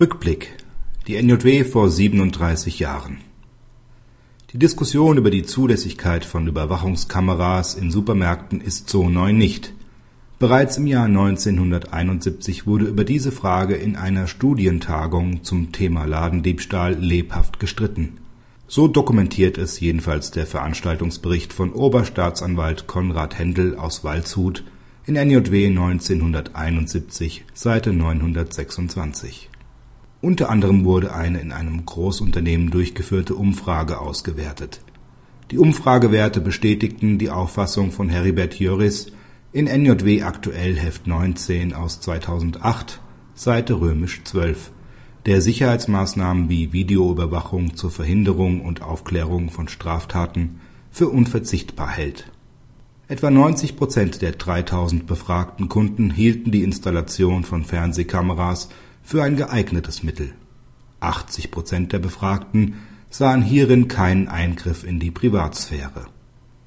Rückblick. Die NJW vor 37 Jahren. Die Diskussion über die Zulässigkeit von Überwachungskameras in Supermärkten ist so neu nicht. Bereits im Jahr 1971 wurde über diese Frage in einer Studientagung zum Thema Ladendiebstahl lebhaft gestritten. So dokumentiert es jedenfalls der Veranstaltungsbericht von Oberstaatsanwalt Konrad Händel aus Waldshut in NJW 1971, Seite 926 unter anderem wurde eine in einem Großunternehmen durchgeführte Umfrage ausgewertet. Die Umfragewerte bestätigten die Auffassung von Heribert Jöris in NJW Aktuell Heft 19 aus 2008, Seite XII, der Sicherheitsmaßnahmen wie Videoüberwachung zur Verhinderung und Aufklärung von Straftaten für unverzichtbar hält. Etwa 90 Prozent der 3000 befragten Kunden hielten die Installation von Fernsehkameras für ein geeignetes Mittel. 80 Prozent der Befragten sahen hierin keinen Eingriff in die Privatsphäre.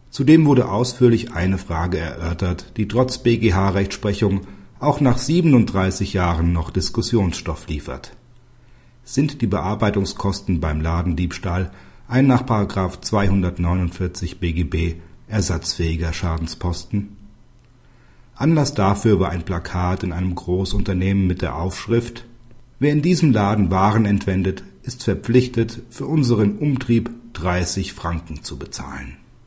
Zudem wurde ausführlich eine Frage erörtert, die trotz BGH-Rechtsprechung auch nach 37 Jahren noch Diskussionsstoff liefert. Sind die Bearbeitungskosten beim Ladendiebstahl ein nach 249 BGB ersatzfähiger Schadensposten? Anlass dafür war ein Plakat in einem Großunternehmen mit der Aufschrift Wer in diesem Laden Waren entwendet, ist verpflichtet, für unseren Umtrieb 30 Franken zu bezahlen